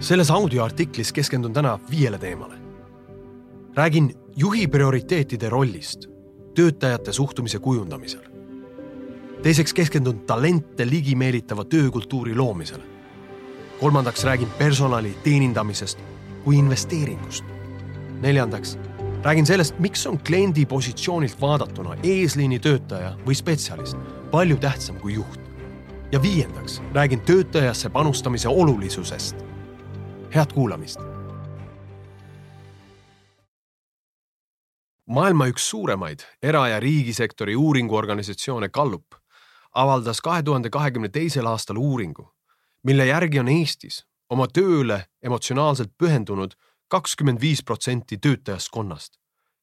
selles audioartiklis keskendun täna viiele teemale. räägin juhi prioriteetide rollist töötajate suhtumise kujundamisel. teiseks keskendun talente ligi meelitava töökultuuri loomisele. kolmandaks räägin personali teenindamisest kui investeeringust. neljandaks räägin sellest, miks on kliendi positsioonilt vaadatuna eesliini töötaja või spetsialist palju tähtsam kui juht. ja viiendaks räägin töötajasse panustamise olulisusest head kuulamist. maailma üks suuremaid era- ja riigisektori uuringuorganisatsioone Gallup avaldas kahe tuhande kahekümne teisel aastal uuringu, mille järgi on Eestis oma tööle emotsionaalselt pühendunud kakskümmend viis protsenti töötajaskonnast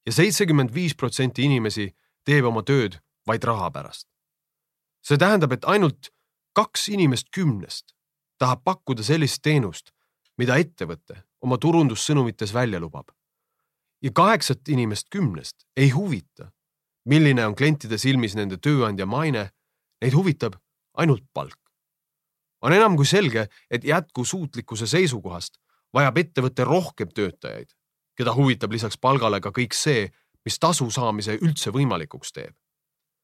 ja seitsekümmend viis protsenti inimesi teeb oma tööd vaid raha pärast. see tähendab, et ainult kaks inimest kümnest tahab pakkuda sellist teenust, mida ettevõte oma turundussõnumites välja lubab. ja kaheksat inimest kümnest ei huvita, milline on klientide silmis nende tööandja maine, neid huvitab ainult palk. on enam kui selge, et jätkusuutlikkuse seisukohast vajab ettevõte rohkem töötajaid, keda huvitab lisaks palgale ka kõik see, mis tasu saamise üldse võimalikuks teeb.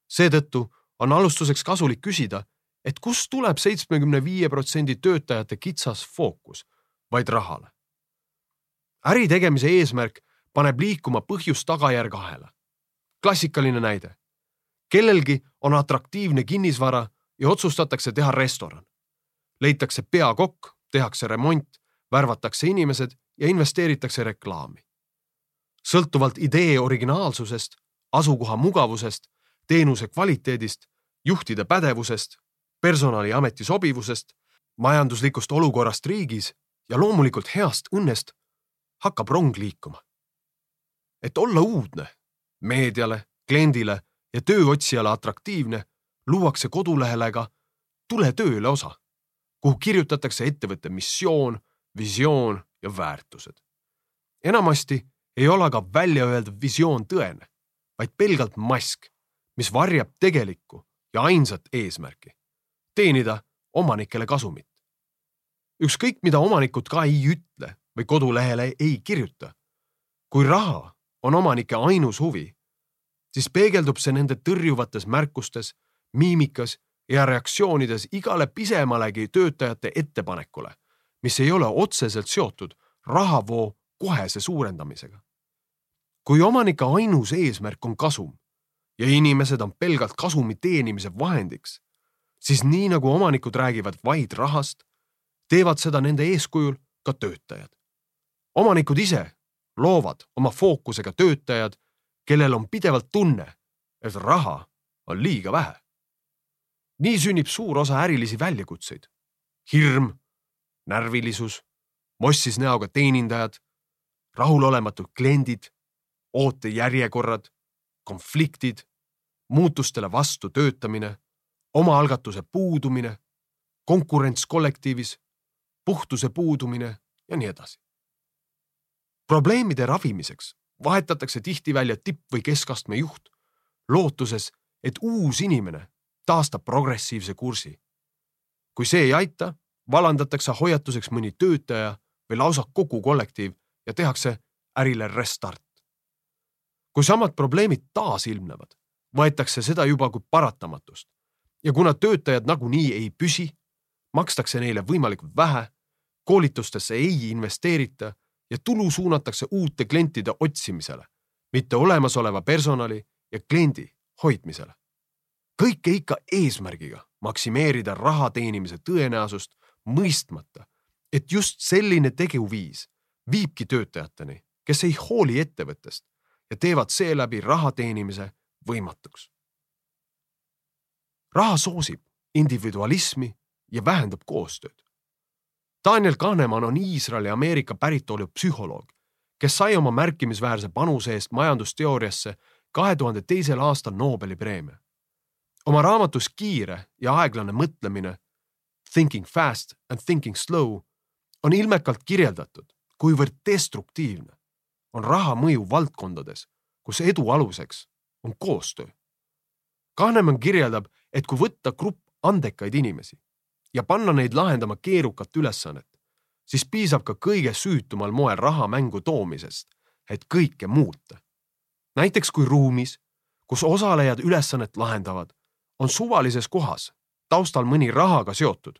seetõttu on alustuseks kasulik küsida, et kust tuleb seitsmekümne viie protsendi töötajate kitsas fookus vaid rahale. äri tegemise eesmärk paneb liikuma põhjus-tagajärg ahela. klassikaline näide. kellelgi on atraktiivne kinnisvara ja otsustatakse teha restoran. leitakse peakokk, tehakse remont, värvatakse inimesed ja investeeritakse reklaami. sõltuvalt idee originaalsusest, asukoha mugavusest, teenuse kvaliteedist, juhtide pädevusest, personali ameti sobivusest, majanduslikust olukorrast riigis ja loomulikult heast õnnest hakkab rong liikuma. et olla uudne, meediale, kliendile ja tööotsijale atraktiivne, luuakse kodulehele ka Tule tööle osa, kuhu kirjutatakse ettevõtte missioon, visioon ja väärtused. enamasti ei ole ka välja öeldud visioon tõene, vaid pelgalt mask, mis varjab tegelikku ja ainsat eesmärki, teenida omanikele kasumit ükskõik, mida omanikud ka ei ütle või kodulehele ei kirjuta. kui raha on omanike ainus huvi, siis peegeldub see nende tõrjuvates märkustes, miimikas ja reaktsioonides igale pisemalegi töötajate ettepanekule, mis ei ole otseselt seotud rahavoo kohese suurendamisega. kui omanike ainus eesmärk on kasum ja inimesed on pelgalt kasumi teenimise vahendiks, siis nii nagu omanikud räägivad vaid rahast, teevad seda nende eeskujul ka töötajad. omanikud ise loovad oma fookusega töötajad, kellel on pidevalt tunne, et raha on liiga vähe. nii sünnib suur osa ärilisi väljakutseid. hirm, närvilisus, mossis näoga teenindajad, rahulolematud kliendid, ootejärjekorrad, konfliktid, muutustele vastu töötamine, omaalgatuse puudumine, konkurents kollektiivis puhtuse puudumine ja nii edasi. probleemide ravimiseks vahetatakse tihti välja tipp- või keskastme juht, lootuses, et uus inimene taastab progressiivse kursi. kui see ei aita, vallandatakse hoiatuseks mõni töötaja või lausa kogu kollektiiv ja tehakse ärile restart. kui samad probleemid taas ilmnevad, võetakse seda juba kui paratamatust ja kuna töötajad nagunii ei püsi, makstakse neile võimalikult vähe koolitustesse ei investeerita ja tulu suunatakse uute klientide otsimisele, mitte olemasoleva personali ja kliendi hoidmisele. kõike ikka eesmärgiga maksimeerida raha teenimise tõenäosust, mõistmata, et just selline teguviis viibki töötajateni, kes ei hooli ettevõttest ja teevad seeläbi raha teenimise võimatuks. raha soosib individualismi ja vähendab koostööd. Daniel Kahneman on Iisraeli Ameerika päritolu psühholoog, kes sai oma märkimisväärse panuse eest majandusteooriasse kahe tuhande teisel aastal Nobeli preemia. oma raamatus Kiire ja aeglane mõtlemine Thinking fast and thinking slow on ilmekalt kirjeldatud, kuivõrd destruktiivne on raha mõju valdkondades, kus edu aluseks on koostöö. Kahneman kirjeldab, et kui võtta grupp andekaid inimesi ja panna neid lahendama keerukat ülesannet, siis piisab ka kõige süütumal moel raha mängu toomisest, et kõike muuta. näiteks kui ruumis, kus osalejad ülesannet lahendavad, on suvalises kohas taustal mõni rahaga seotud,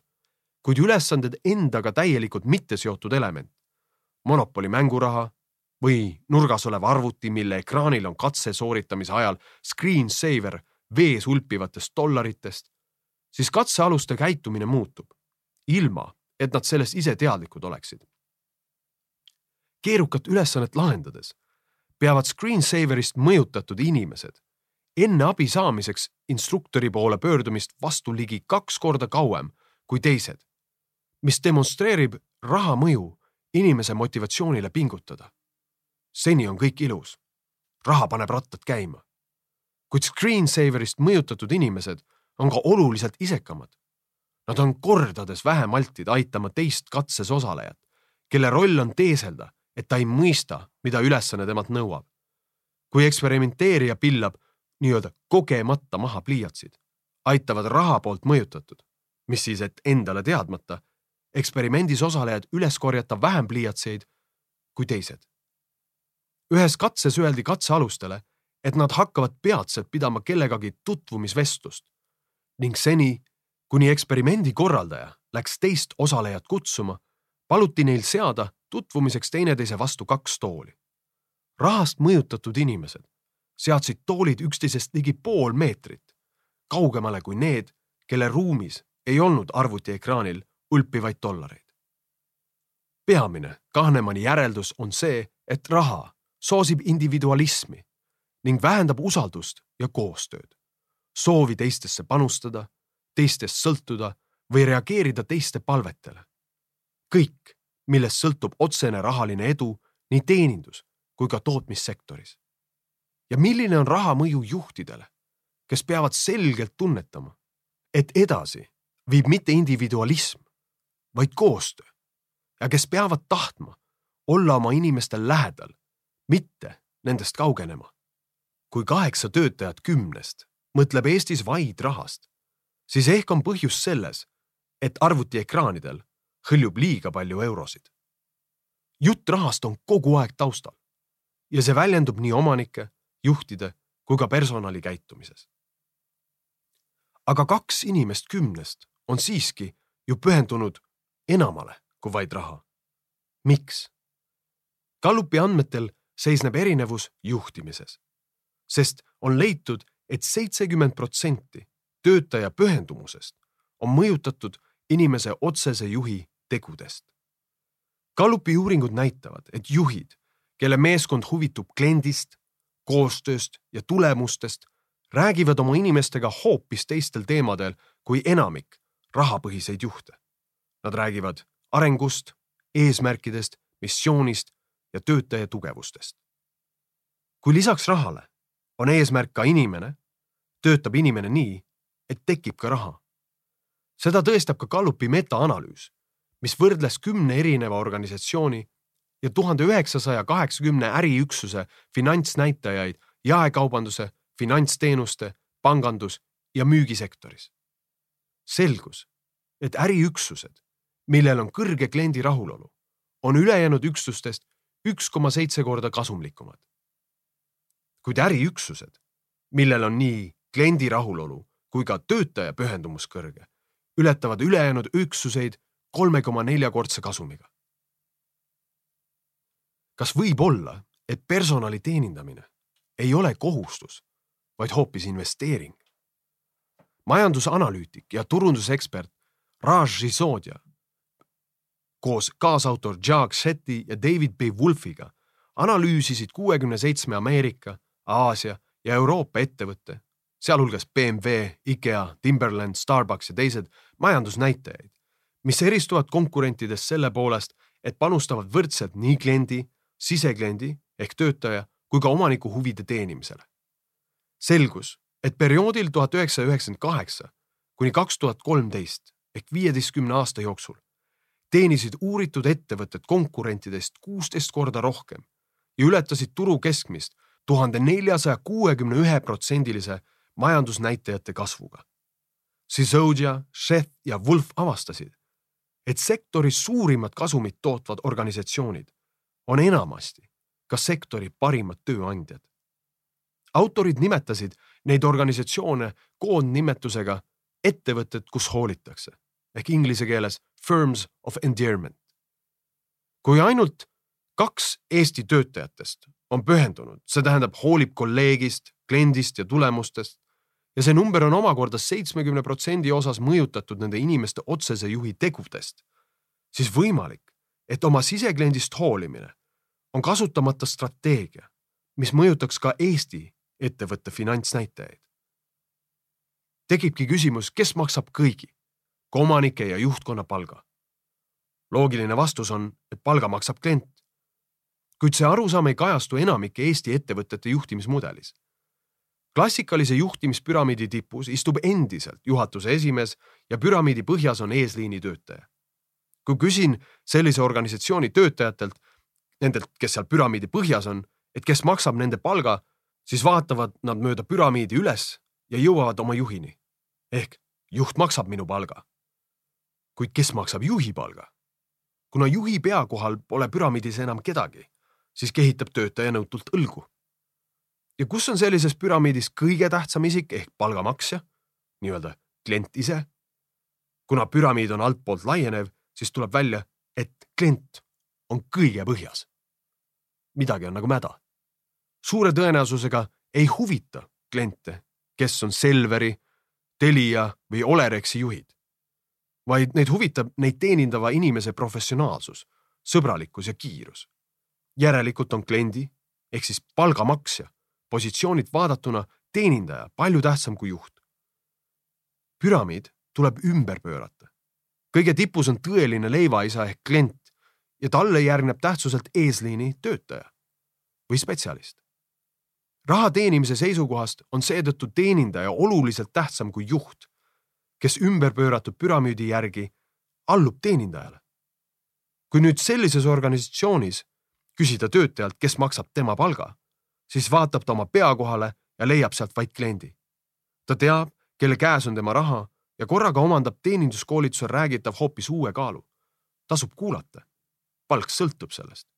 kuid ülesanded endaga täielikult mitte seotud element. Monopoli mänguraha või nurgas olev arvuti, mille ekraanil on katse sooritamise ajal screensaver vees ulpivatest dollaritest, siis katsealuste käitumine muutub, ilma et nad sellest ise teadlikud oleksid. keerukat ülesannet lahendades peavad screensaverist mõjutatud inimesed enne abi saamiseks instruktori poole pöördumist vastu ligi kaks korda kauem kui teised, mis demonstreerib raha mõju inimese motivatsioonile pingutada. seni on kõik ilus. raha paneb rattad käima. kuid screensaverist mõjutatud inimesed on ka oluliselt isekamad. Nad on kordades vähem altid aitama teist katses osalejat, kelle roll on teeselda, et ta ei mõista, mida ülesanne temalt nõuab. kui eksperimenteerija pillab nii-öelda kogemata maha pliiatsid, aitavad raha poolt mõjutatud, mis siis, et endale teadmata, eksperimendis osalejad üles korjata vähem pliiatseid kui teised. ühes katses öeldi katsealustele, et nad hakkavad peatselt pidama kellegagi tutvumisvestlust ning seni, kuni eksperimendi korraldaja läks teist osalejat kutsuma, paluti neil seada tutvumiseks teineteise vastu kaks tooli. rahast mõjutatud inimesed seadsid toolid üksteisest ligi pool meetrit, kaugemale kui need, kelle ruumis ei olnud arvutiekraanil ulpivaid dollareid. peamine Kahnemani järeldus on see, et raha soosib individualismi ning vähendab usaldust ja koostööd, soovi teistesse panustada, teistest sõltuda või reageerida teiste palvetele. kõik, millest sõltub otsene rahaline edu nii teenindus kui ka tootmissektoris ja milline on raha mõju juhtidele, kes peavad selgelt tunnetama, et edasi viib mitte individualism, vaid koostöö ja kes peavad tahtma olla oma inimestel lähedal, mitte nendest kaugenema. kui kaheksa töötajat kümnest mõtleb Eestis vaid rahast, siis ehk on põhjus selles, et arvutiekraanidel hõljub liiga palju eurosid. jutt rahast on kogu aeg taustal ja see väljendub nii omanike juhtide kui ka personali käitumises. aga kaks inimest kümnest on siiski ju pühendunud enamale kui vaid raha. miks? Gallupi andmetel seisneb erinevus juhtimises, sest on leitud et, seitsekümmend protsenti töötaja pühendumusest on mõjutatud inimese otsese juhi tegudest. Gallupi uuringud näitavad, et juhid, kelle meeskond huvitub kliendist, koostööst ja tulemustest räägivad oma inimestega hoopis teistel teemadel kui enamik rahapõhiseid juhte. Nad räägivad arengust, eesmärkidest, missioonist ja töötaja tugevustest. kui lisaks rahale on eesmärk ka inimene, töötab inimene nii, et tekib ka raha. seda tõestab ka Gallupi metaanalüüs, mis võrdles kümne erineva organisatsiooni ja tuhande üheksasaja kaheksakümne äriüksuse finantsnäitajaid jaekaubanduse, finantsteenuste, pangandus ja müügisektoris. selgus, et äriüksused, millel on kõrge kliendi rahulolu, on ülejäänud üksustest üks koma seitse korda kasumlikumad. Kuid äriüksused, millel on nii kliendi rahulolu kui ka töötaja pühendumus kõrge, ületavad ülejäänud üksuseid kolme koma neljakordse kasumiga kas võib olla, et personali teenindamine ei ole kohustus, vaid hoopis investeering? majandusanalüütik ja turundusekspert Raj Sisodia koos kaasautor Jacques Shetty ja David B Wolfiga analüüsisid kuuekümne seitsme Ameerika, Aasia ja Euroopa ettevõtte, sealhulgas BMW, IKEA, Timberland, Starbucks ja teised majandusnäitajaid, mis eristuvad konkurentidest selle poolest, et panustavad võrdselt nii kliendi sisekliendi ehk töötaja kui ka omaniku huvide teenimisele. selgus, et perioodil tuhat üheksasada üheksakümmend kaheksa kuni kaks tuhat kolmteist ehk viieteistkümne aasta jooksul teenisid uuritud ettevõtted konkurentidest kuusteist korda rohkem ja ületasid turu keskmist tuhande neljasaja kuuekümne ühe protsendilise majandusnäitajate kasvuga. Sisodia, Sheth ja Wolf avastasid, et sektoris suurimad kasumit tootvad organisatsioonid on enamasti ka sektori parimad tööandjad. autorid nimetasid neid organisatsioone koondnimetusega ettevõtted, kus hoolitakse ehk inglise keeles firms of endearment. kui ainult kaks Eesti töötajatest on pühendunud, see tähendab, hoolib kolleegist, kliendist ja tulemustest ja see number on omakorda seitsmekümne protsendi osas mõjutatud nende inimeste otsese juhi tegudest, siis võimalik, et oma sisekliendist hoolimine on kasutamata strateegia, mis mõjutaks ka Eesti ettevõtte finantsnäitajaid. tekibki küsimus, kes maksab kõigi, ka omanike ja juhtkonna palga. loogiline vastus on, et palga maksab klient. Kuid see arusaam ei kajastu enamike Eesti ettevõtete juhtimismudelis. klassikalise juhtimispüramiidi tipus istub endiselt juhatuse esimees ja püramiidi põhjas on eesliini töötaja. kui küsin sellise organisatsiooni töötajatelt, nendelt, kes seal püramiidi põhjas on, et kes maksab nende palga, siis vaatavad nad mööda püramiidi üles ja jõuavad oma juhini. ehk juht maksab minu palga. kuid kes maksab juhi palga? kuna juhi pea kohal pole püramiidis enam kedagi, siis kehitab töötaja nõutult õlgu. ja kus on sellises püramiidis kõige tähtsam isik ehk palgamaksja, nii-öelda klient ise? kuna püramiid on altpoolt laienev, siis tuleb välja, et klient on kõige põhjas. midagi on nagu mäda suure tõenäosusega ei huvita kliente, kes on Selveri, Telia või Olerexi juhid, vaid neid huvitab neid teenindava inimese professionaalsus, sõbralikkus ja kiirus. Järelikult on kliendi ehk siis palgamaksja positsioonilt vaadatuna teenindaja palju tähtsam kui juht. püramiid tuleb ümber pöörata. kõige tipus on tõeline leivaisa ehk klient ja talle järgneb tähtsuselt eesliini töötaja või spetsialist raha teenimise seisukohast on seetõttu teenindaja oluliselt tähtsam kui juht, kes ümberpööratud püramiidi järgi allub teenindajale. kui nüüd sellises organisatsioonis küsida töötajalt, kes maksab tema palga, siis vaatab ta oma pea kohale ja leiab sealt vaid kliendi. ta teab, kelle käes on tema raha ja korraga omandab teeninduskoolitusel räägitav hoopis uue kaalu. tasub kuulata. palk sõltub sellest.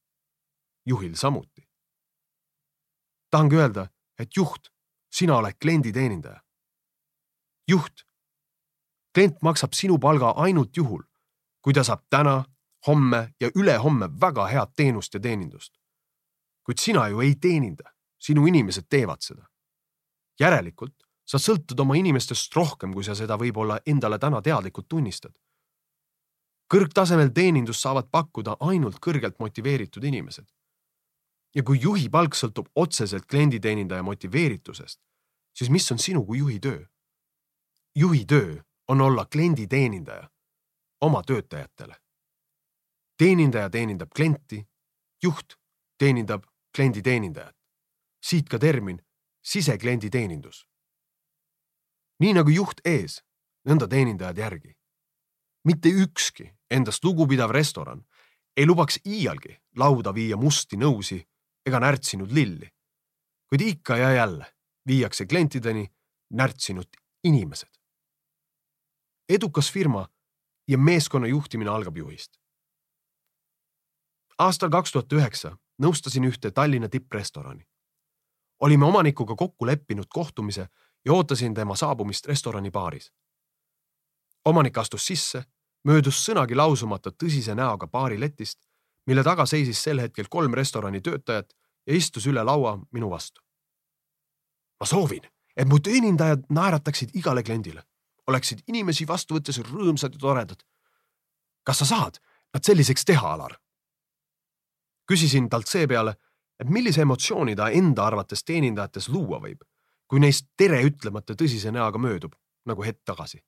juhil samuti tahangi öelda, et juht, sina oled kliendi teenindaja. juht, klient maksab sinu palga ainult juhul, kui ta saab täna, homme ja ülehomme väga head teenust ja teenindust. kuid sina ju ei teeninda, sinu inimesed teevad seda. järelikult sa sõltud oma inimestest rohkem, kui sa seda võib-olla endale täna teadlikult tunnistad. kõrgtasemel teenindust saavad pakkuda ainult kõrgelt motiveeritud inimesed ja kui juhi palk sõltub otseselt klienditeenindaja motiveeritusest, siis mis on sinu kui juhi töö? juhi töö on olla klienditeenindaja oma töötajatele. Teenindaja teenindab klienti, juht teenindab kliendi teenindajat. siit ka termin sisekliendi teenindus. nii nagu juht ees, nõnda teenindajad järgi. mitte ükski endast lugupidav restoran ei lubaks iialgi lauda viia musti nõusi ega närtsinud lilli. kuid ikka ja jälle viiakse klientideni närtsinud inimesed. edukas firma ja meeskonna juhtimine algab juhist. Aastal kaks tuhat üheksa nõustasin ühte Tallinna tipprestorani. olime omanikuga kokku leppinud kohtumise ja ootasin tema saabumist restorani baaris. omanik astus sisse, möödus sõnagi lausumata tõsise näoga baariletist mille taga seisis sel hetkel kolm restorani töötajat ja istus üle laua minu vastu. ma soovin, et mu teenindajad naerataksid igale kliendile, oleksid inimesi vastu võttes rõõmsad ja toredad. kas sa saad nad selliseks teha, Alar? Küsisin talt seepeale, et millise emotsiooni ta enda arvates teenindajates luua võib, kui neist tere ütlemata tõsise näoga möödub, nagu hetk tagasi.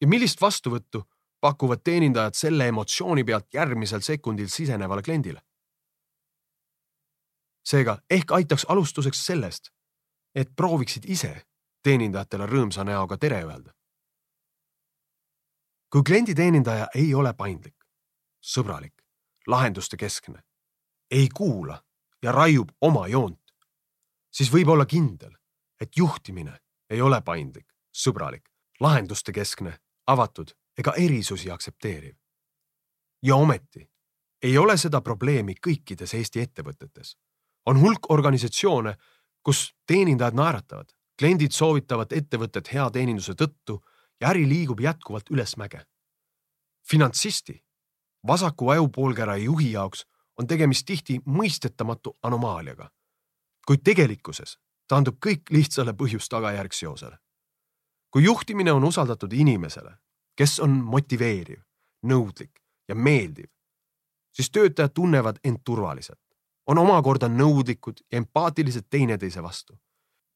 ja millist vastuvõttu pakuvad teenindajad selle emotsiooni pealt järgmisel sekundil sisenevale kliendile. seega ehk aitaks alustuseks sellest, et prooviksid ise teenindajatele rõõmsa näoga tere öelda. kui klienditeenindaja ei ole paindlik, sõbralik, lahenduste keskne, ei kuula ja raiub oma joont, siis võib olla kindel, et juhtimine ei ole paindlik, sõbralik, lahenduste keskne, avatud ega erisusi aktsepteeriv. ja ometi ei ole seda probleemi kõikides Eesti ettevõtetes. on hulk organisatsioone, kus teenindajad naeratavad, kliendid soovitavad ettevõtet hea teeninduse tõttu ja äri liigub jätkuvalt ülesmäge. finantsisti, vasaku ajupoolkera juhi jaoks on tegemist tihti mõistetamatu anomaaliaga. kuid tegelikkuses taandub kõik lihtsale põhjus-tagajärg seosele. kui juhtimine on usaldatud inimesele, kes on motiveeriv, nõudlik ja meeldiv, siis töötajad tunnevad end turvaliselt, on omakorda nõudlikud ja empaatilised teineteise vastu.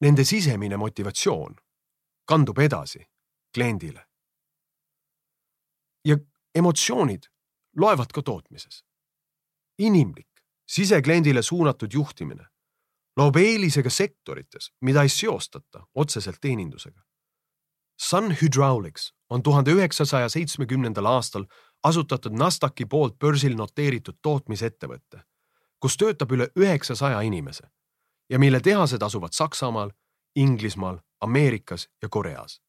Nende sisemine motivatsioon kandub edasi kliendile. ja emotsioonid loevad ka tootmises. inimlik, sisekliendile suunatud juhtimine loob eelisega sektorites, mida ei seostata otseselt teenindusega. Sun Hydraulics on tuhande üheksasaja seitsmekümnendal aastal asutatud Nasdaqi poolt börsil noteeritud tootmisettevõte, kus töötab üle üheksasaja inimese ja mille tehased asuvad Saksamaal, Inglismaal, Ameerikas ja Koreas.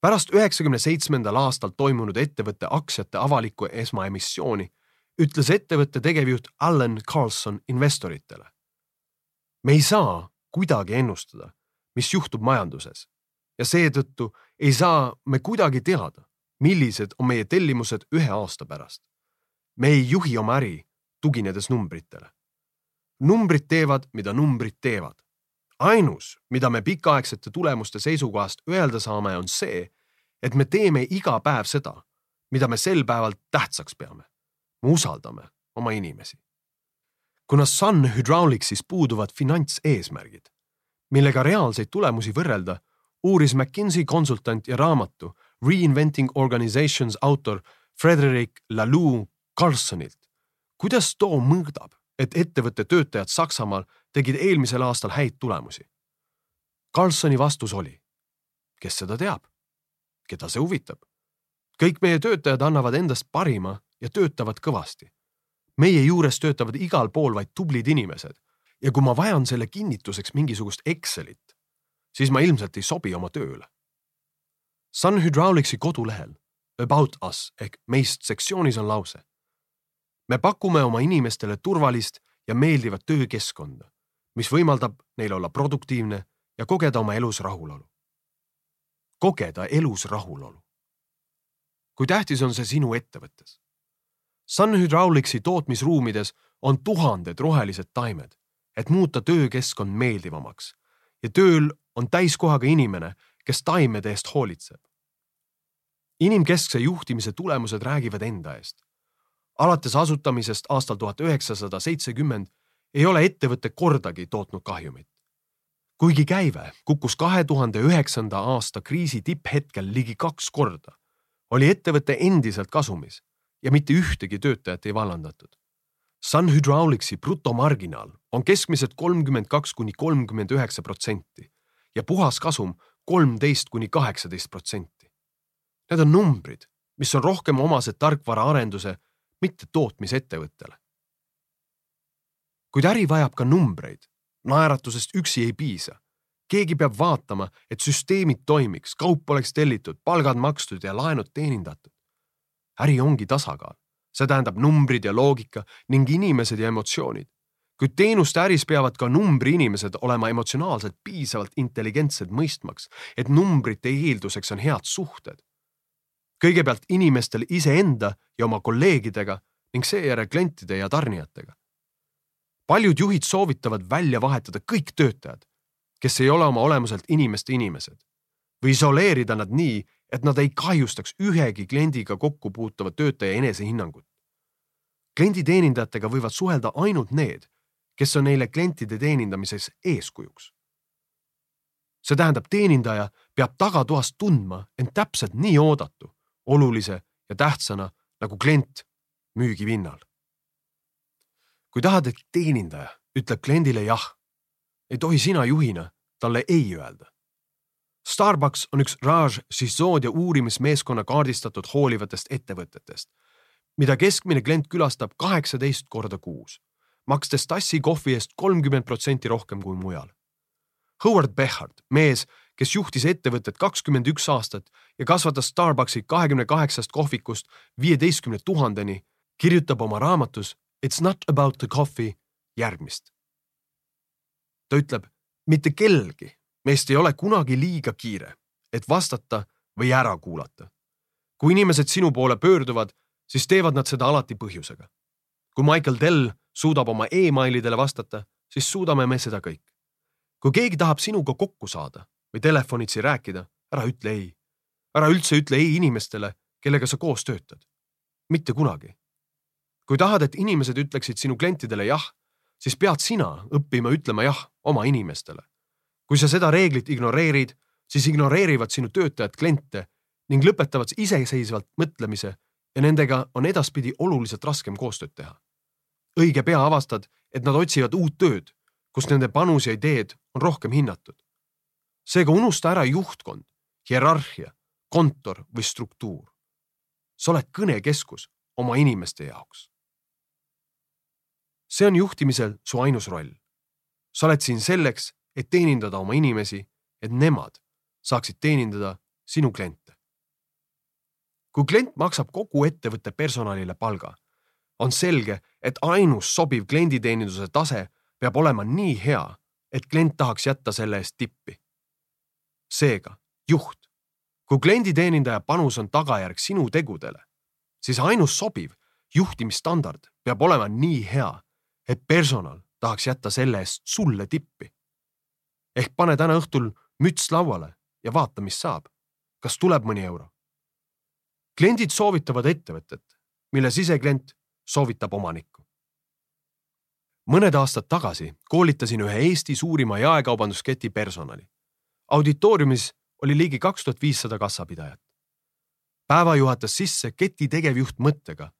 Pärast üheksakümne seitsmendal aastal toimunud ettevõtte aktsiate avalikku esmaemissiooni ütles ettevõtte tegevjuht Allan Carlson investoritele. me ei saa kuidagi ennustada, mis juhtub majanduses ja seetõttu ei saa me kuidagi teada, millised on meie tellimused ühe aasta pärast. me ei juhi oma äri tuginedes numbritele. numbrid teevad, mida numbrid teevad. Ainus, mida me pikaaegsete tulemuste seisukohast öelda saame, on see, et me teeme iga päev seda, mida me sel päeval tähtsaks peame. me usaldame oma inimesi. kuna Sun Hydraulicsis puuduvad finantseesmärgid, millega reaalseid tulemusi võrrelda, uuris McKinsey konsultant ja raamatu Reinventing Organizations autor Frederick Laloux Carlsonilt, kuidas too mõõdab, et ettevõtte töötajad Saksamaal tegid eelmisel aastal häid tulemusi. Carlsoni vastus oli, kes seda teab, keda see huvitab. kõik meie töötajad annavad endast parima ja töötavad kõvasti. meie juures töötavad igal pool vaid tublid inimesed ja kui ma vajan selle kinnituseks mingisugust Excelit, siis ma ilmselt ei sobi oma tööle Sun Hydraulicsi kodulehel About Us ehk meist sektsioonis on lause. Me pakume oma inimestele turvalist ja meeldivat töökeskkonda, mis võimaldab neil olla produktiivne ja kogeda oma elus rahulolu. kogeda elus rahulolu. kui tähtis on see sinu ettevõttes? Sun Hydraulicsi tootmisruumides on tuhanded rohelised taimed, et muuta töökeskkond meeldivamaks ja tööl on täiskohaga inimene kes taimede eest hoolitseb. inimkeskse juhtimise tulemused räägivad enda eest. Alates asutamisest aastal tuhat üheksasada seitsekümmend ei ole ettevõte kordagi tootnud kahjumit. kuigi käive kukkus kahe tuhande üheksanda aasta kriisi tipphetkel ligi kaks korda, oli ettevõte endiselt kasumis ja mitte ühtegi töötajat ei vallandatud. Sun Hydraulicsi brutomarginaal on keskmiselt kolmkümmend kaks kuni kolmkümmend üheksa protsenti ja puhaskasum kolmteist kuni kaheksateist protsenti. Need on numbrid, mis on rohkem omased tarkvaraarenduse, mitte tootmisettevõttele. kuid äri vajab ka numbreid, naeratusest üksi ei piisa. keegi peab vaatama, et süsteemid toimiks, kaup oleks tellitud, palgad makstud ja laenud teenindatud. äri ongi tasakaal, see tähendab numbrid ja loogika ning inimesed ja emotsioonid kuid teenuste äris peavad ka numbriinimesed olema emotsionaalselt piisavalt intelligentsed mõistmaks, et numbrite eelduseks on head suhted. Kõigepealt inimestel iseenda ja oma kolleegidega ning seejärel klientide ja tarnijatega. paljud juhid soovitavad välja vahetada kõik töötajad, kes ei ole oma olemuselt inimeste inimesed või isoleerida nad nii, et nad ei kahjustaks ühegi kliendiga kokku puutuva töötaja enesehinnangut. klienditeenindajatega võivad suhelda ainult need kes on neile klientide teenindamises eeskujuks. see tähendab, teenindaja peab tagatoas tundma end täpselt nii oodatu, olulise ja tähtsana nagu klient müügipinnal. kui tahad, et teenindaja ütleb kliendile jah, ei tohi sina juhina talle ei öelda. Starbucks on üks Raj Sisodia uurimismeeskonna kaardistatud hoolivatest ettevõtetest, mida keskmine klient külastab kaheksateist korda kuus makstes tassi kohvi eest kolmkümmend protsenti rohkem kui mujal. Howard Behard, mees, kes juhtis ettevõtet kakskümmend üks aastat ja kasvatas Starbucksi kahekümne kaheksast kohvikust viieteistkümne tuhandeni, kirjutab oma raamatus It's not about the coffee järgmist. ta ütleb, mitte kellelgi meist ei ole kunagi liiga kiire, et vastata või ära kuulata. kui inimesed sinu poole pöörduvad, siis teevad nad seda alati põhjusega. kui Michael Dell suudab oma emailidele vastata, siis suudame me seda kõik. kui keegi tahab sinuga kokku saada või telefonitsi rääkida, ära ütle ei. ära üldse ütle ei inimestele, kellega sa koos töötad. mitte kunagi. kui tahad, et inimesed ütleksid sinu klientidele jah, siis pead sina õppima ütlema jah oma inimestele. kui sa seda reeglit ignoreerid, siis ignoreerivad sinu töötajad kliente ning lõpetavad iseseisvalt mõtlemise ja nendega on edaspidi oluliselt raskem koostööd teha. õige pea avastad, et nad otsivad uut tööd, kus nende panus ja ideed on rohkem hinnatud. Seega unusta ära juhtkond, hierarhia, kontor või struktuur. sa oled kõnekeskus oma inimeste jaoks. see on juhtimisel su ainus roll. sa oled siin selleks, et teenindada oma inimesi, et nemad saaksid teenindada sinu kliente. kui klient maksab kogu ettevõtte personalile palga, on selge, et ainus sobiv klienditeeninduse tase peab olema nii hea, et klient tahaks jätta selle eest tippi. Seega, juht, kui klienditeenindaja panus on tagajärg sinu tegudele, siis ainus sobiv juhtimisstandard peab olema nii hea, et personal tahaks jätta selle eest sulle tippi. ehk pane täna õhtul müts lauale ja vaata, mis saab. kas tuleb mõni euro? kliendid soovitavad ettevõtet, mille siseklient soovitab omanikku. mõned aastad tagasi koolitasin ühe Eesti suurima jaekaubandusketi personali. Auditooriumis oli ligi kaks tuhat viissada kassapidajat. päeva juhatas sisse keti tegevjuht mõttega,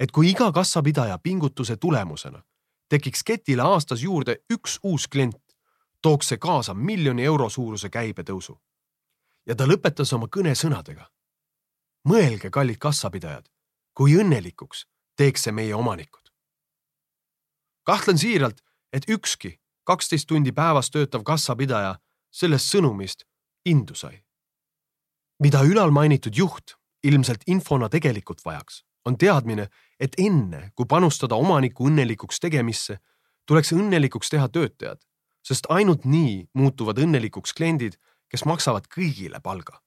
et kui iga kassapidaja pingutuse tulemusena tekiks ketile aastas juurde üks uus klient, tooks see kaasa miljoni euro suuruse käibetõusu ja ta lõpetas oma kõne sõnadega. mõelge, kallid kassapidajad, kui õnnelikuks teeks see meie omanikud. kahtlen siiralt, et ükski kaksteist tundi päevas töötav kassapidaja sellest sõnumist indu sai. mida ülalmainitud juht ilmselt infona tegelikult vajaks, on teadmine, et enne kui panustada omaniku õnnelikuks tegemisse, tuleks õnnelikuks teha töötajad, sest ainult nii muutuvad õnnelikuks kliendid kes maksavad kõigile palga.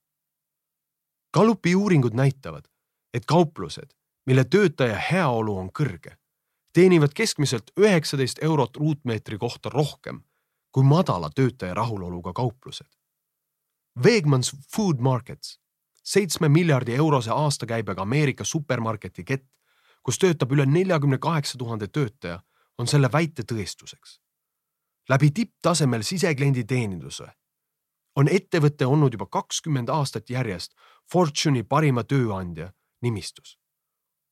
Gallupi uuringud näitavad, et kauplused, mille töötaja heaolu on kõrge, teenivad keskmiselt üheksateist eurot ruutmeetri kohta rohkem kui madala töötaja rahuloluga kauplused. Wegmans Food Markets, seitsme miljardi eurose aastakäibega Ameerika supermarketi kett, kus töötab üle neljakümne kaheksa tuhande töötaja, on selle väite tõestuseks. läbi tipptasemel sisekliendi teeninduse on ettevõte olnud juba kakskümmend aastat järjest Fortune'i parima tööandja nimistus.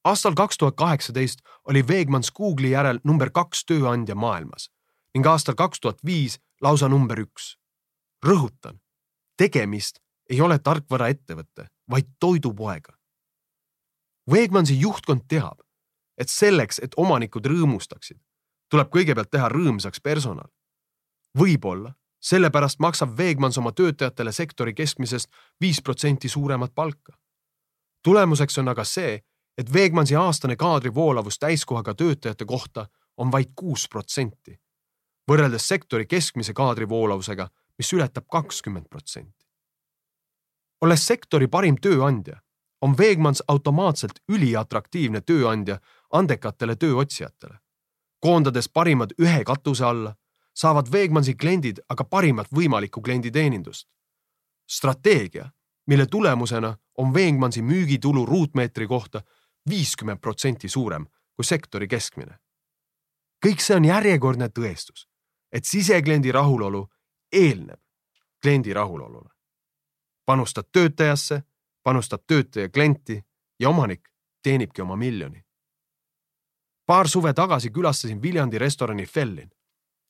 aastal kaks tuhat kaheksateist oli Wegmans Google'i järel number kaks tööandja maailmas ning aastal kaks tuhat viis lausa number üks. rõhutan, tegemist ei ole tarkvaraettevõte, vaid toidupoega. Wegmansi juhtkond teab, et selleks, et omanikud rõõmustaksid, tuleb kõigepealt teha rõõmsaks personal. võib-olla sellepärast maksab Veegmans oma töötajatele sektori keskmisest viis protsenti suuremat palka. tulemuseks on aga see, et Veegmansi aastane kaadrivoolavus täiskohaga töötajate kohta on vaid kuus protsenti, võrreldes sektori keskmise kaadrivoolavusega, mis ületab kakskümmend protsenti. olles sektori parim tööandja, on Veegmans automaatselt üliatraktiivne tööandja andekatele tööotsijatele, koondades parimad ühe katuse alla saavad Wegmansi kliendid aga parimat võimalikku klienditeenindust. strateegia, mille tulemusena on Wegmansi müügitulu ruutmeetri kohta viiskümmend protsenti suurem kui sektori keskmine. kõik see on järjekordne tõestus, et sisekliendi rahulolu eelneb kliendi rahulolule. panustad töötajasse, panustab töötaja klienti ja omanik teenibki oma miljoni. paar suve tagasi külastasin Viljandi restorani Fellin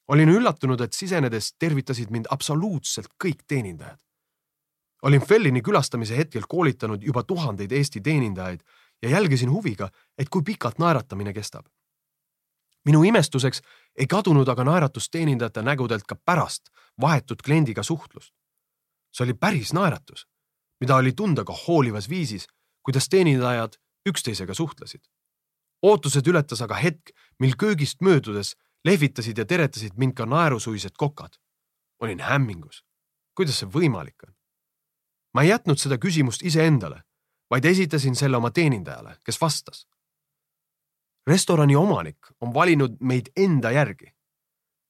olin üllatunud, et sisenedes tervitasid mind absoluutselt kõik teenindajad. olin Fellini külastamise hetkel koolitanud juba tuhandeid Eesti teenindajaid ja jälgisin huviga, et kui pikalt naeratamine kestab. Minu imestuseks ei kadunud aga naeratus teenindajate nägudelt ka pärast vahetut kliendiga suhtlust. see oli päris naeratus, mida oli tunda ka hoolivas viisis, kuidas teenindajad üksteisega suhtlesid. ootused ületas aga hetk, mil köögist möödudes lehvitasid ja teretasid mind ka naerusuised kokad. olin hämmingus. kuidas see võimalik on? ma ei jätnud seda küsimust iseendale, vaid esitasin selle oma teenindajale, kes vastas. Restorani omanik on valinud meid enda järgi.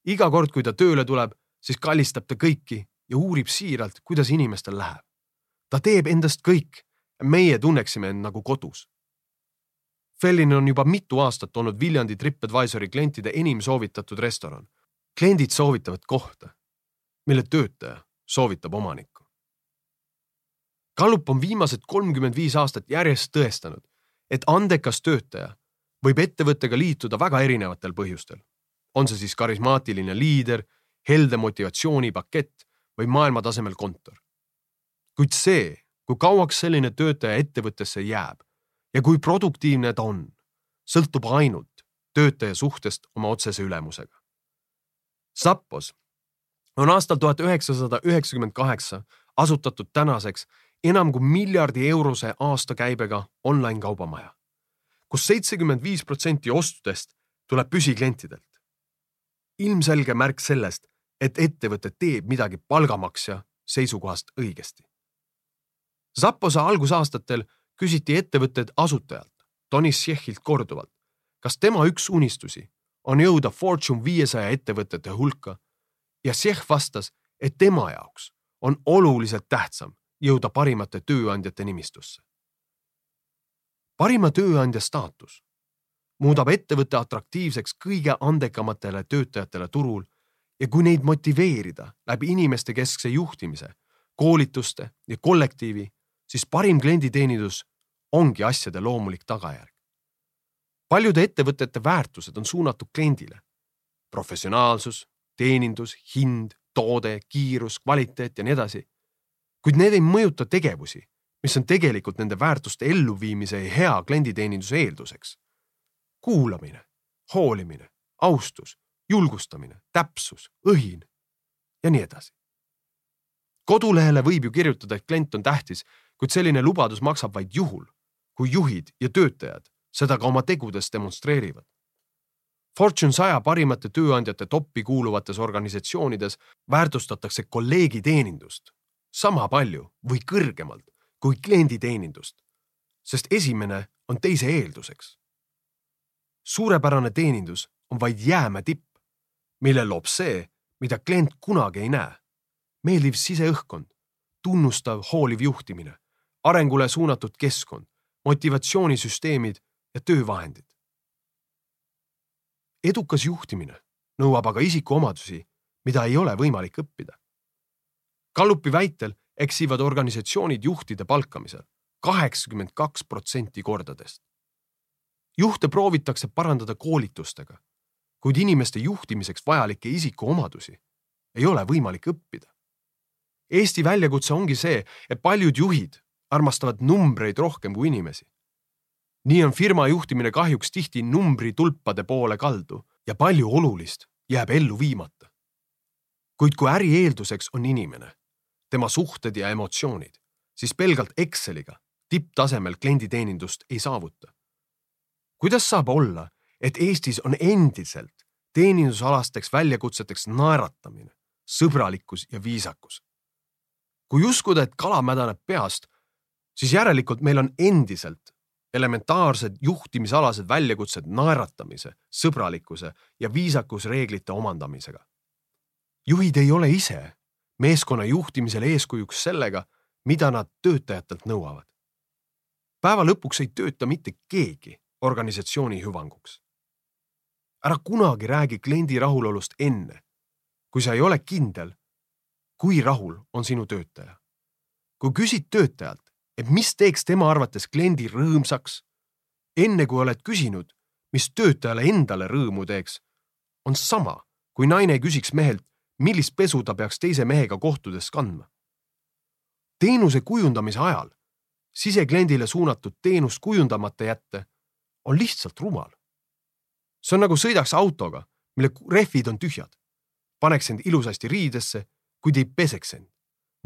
iga kord, kui ta tööle tuleb, siis kallistab ta kõiki ja uurib siiralt, kuidas inimestel läheb. ta teeb endast kõik ja meie tunneksime end nagu kodus. Fellin on juba mitu aastat olnud Viljandi Tripadvisori klientide enim soovitatud restoran. kliendid soovitavad kohta, mille töötaja soovitab omanikku. Gallup on viimased kolmkümmend viis aastat järjest tõestanud, et andekas töötaja võib ettevõttega liituda väga erinevatel põhjustel. on see siis karismaatiline liider, helde motivatsioonipakett või maailmatasemel kontor. kuid see, kui kauaks selline töötaja ettevõttesse jääb ja kui produktiivne ta on, sõltub ainult töötaja suhtest oma otsese ülemusega. Zappos on aastal tuhat üheksasada üheksakümmend kaheksa asutatud tänaseks enam kui miljardi eurose aastakäibega online kaubamaja, kus seitsekümmend viis protsenti ostudest tuleb püsiklientidelt. ilmselge märk sellest, et ettevõte teeb midagi palgamaksja seisukohast õigesti. Zappose algusaastatel küsiti ettevõtted asutajalt, Tonis Tšehhilt korduvalt, kas tema üks unistusi on jõuda Fortune viiesaja ettevõtete hulka ja Tšehh vastas, et tema jaoks on oluliselt tähtsam jõuda parimate tööandjate nimistusse. Parima tööandja staatus muudab ettevõtte atraktiivseks kõige andekamatele töötajatele turul ja kui neid motiveerida läbi inimeste keskse juhtimise, koolituste ja kollektiivi, siis parim klienditeenindus ongi asjade loomulik tagajärg. paljude ettevõtete väärtused on suunatud kliendile. professionaalsus, teenindus, hind, toode, kiirus, kvaliteet ja nii edasi kuid need ei mõjuta tegevusi, mis on tegelikult nende väärtuste elluviimise ja hea klienditeeninduse eelduseks. kuulamine, hoolimine, austus, julgustamine, täpsus, õhin ja nii edasi. kodulehele võib ju kirjutada, et klient on tähtis, kuid selline lubadus maksab vaid juhul, kui juhid ja töötajad seda ka oma tegudes demonstreerivad. Fortune saja parimate tööandjate toppi kuuluvates organisatsioonides väärtustatakse kolleegiteenindust sama palju või kõrgemalt kui klienditeenindust, sest esimene on teise eelduseks. suurepärane teenindus on vaid jäämäe tipp, mille loob see, mida klient kunagi ei näe. meeldiv siseõhkkond, tunnustav hooliv juhtimine, arengule suunatud keskkond, motivatsioonisüsteemid ja töövahendid. edukas juhtimine nõuab aga isikuomadusi, mida ei ole võimalik õppida Gallupi väitel eksivad organisatsioonid juhtide palkamisel kaheksakümmend kaks protsenti kordadest. juhte proovitakse parandada koolitustega, kuid inimeste juhtimiseks vajalikke isikuomadusi ei ole võimalik õppida. Eesti väljakutse ongi see, et paljud juhid armastavad numbreid rohkem kui inimesi. nii on firma juhtimine kahjuks tihti numbritulpade poole kaldu ja palju olulist jääb ellu viimata. kuid kui äri eelduseks on inimene, tema suhted ja emotsioonid, siis pelgalt Exceliga tipptasemel klienditeenindust ei saavuta. kuidas saab olla, et Eestis on endiselt teenindusalasteks väljakutseteks naeratamine, sõbralikkus ja viisakus? kui uskuda, et kala mädaneb peast, siis järelikult meil on endiselt elementaarsed juhtimisalased väljakutsed naeratamise, sõbralikkuse ja viisakusreeglite omandamisega. juhid ei ole ise meeskonna juhtimisel eeskujuks sellega, mida nad töötajatelt nõuavad. päeva lõpuks ei tööta mitte keegi organisatsiooni hüvanguks. ära kunagi räägi kliendi rahulolust enne, kui sa ei ole kindel, kui rahul on sinu töötaja. kui küsid töötajalt, et mis teeks tema arvates kliendi rõõmsaks, enne kui oled küsinud, mis töötajale endale rõõmu teeks, on sama, kui naine küsiks mehelt, millist pesu ta peaks teise mehega kohtudes kandma. teenuse kujundamise ajal sisekliendile suunatud teenust kujundamata jätta on lihtsalt rumal. see on nagu sõidaks autoga, mille rehvid on tühjad. paneks end ilusasti riidesse, kuid ei peseks end.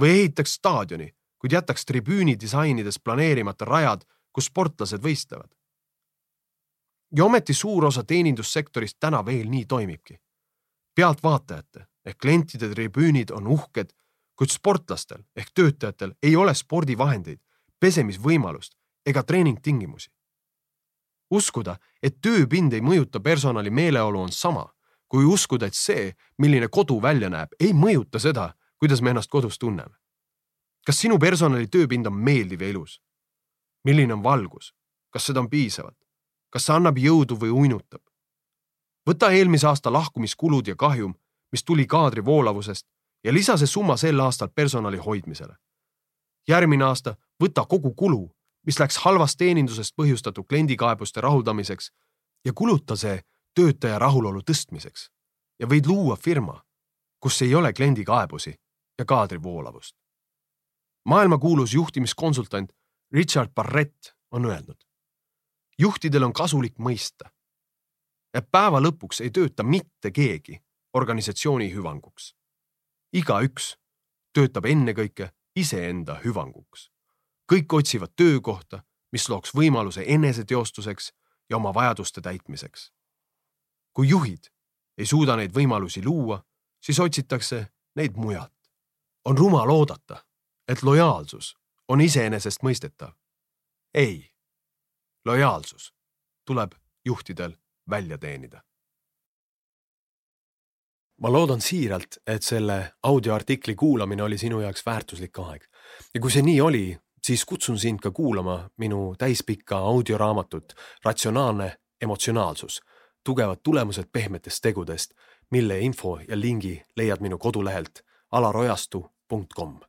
või ehitaks staadioni, kuid jätaks tribüüni disainides planeerimata rajad, kus sportlased võistlevad. ja ometi suur osa teenindussektorist täna veel nii toimibki. pealtvaatajate ehk klientide tribüünid on uhked, kuid sportlastel ehk töötajatel ei ole spordivahendeid, pesemisvõimalust ega treeningtingimusi. uskuda, et tööpind ei mõjuta personali meeleolu, on sama kui uskuda, et see, milline kodu välja näeb, ei mõjuta seda, kuidas me ennast kodus tunneme. kas sinu personali tööpind on meeldiv ja ilus? milline on valgus? kas seda on piisavalt? kas see annab jõudu või uinutab? võta eelmise aasta lahkumiskulud ja kahjum, mis tuli kaadri voolavusest ja lisa see summa sel aastal personali hoidmisele. järgmine aasta võta kogu kulu, mis läks halvast teenindusest põhjustatud kliendikaebuste rahuldamiseks ja kuluta see töötaja rahulolu tõstmiseks ja võid luua firma, kus ei ole kliendikaebusi ja kaadri voolavust. maailmakuulus juhtimiskonsultant Richard Barrett on öelnud. juhtidel on kasulik mõista, et päeva lõpuks ei tööta mitte keegi organisatsiooni hüvanguks. igaüks töötab ennekõike iseenda hüvanguks. kõik otsivad töökohta, mis looks võimaluse eneseteostuseks ja oma vajaduste täitmiseks. kui juhid ei suuda neid võimalusi luua, siis otsitakse neid mujalt. on rumal oodata, et lojaalsus on iseenesestmõistetav. ei, lojaalsus tuleb juhtidel välja teenida. Ma loodan siiralt, et selle audioartikli kuulamine oli sinu jaoks väärtuslik aeg. Ja kui see nii oli, siis kutsun sind ka kuulama minu täispikka audioraamatut Ratsionaalne emotsionaalsus, tugevad tulemused pehmetest tegudest, mille info ja lingi leiad minu kodulehelt alarojastu.com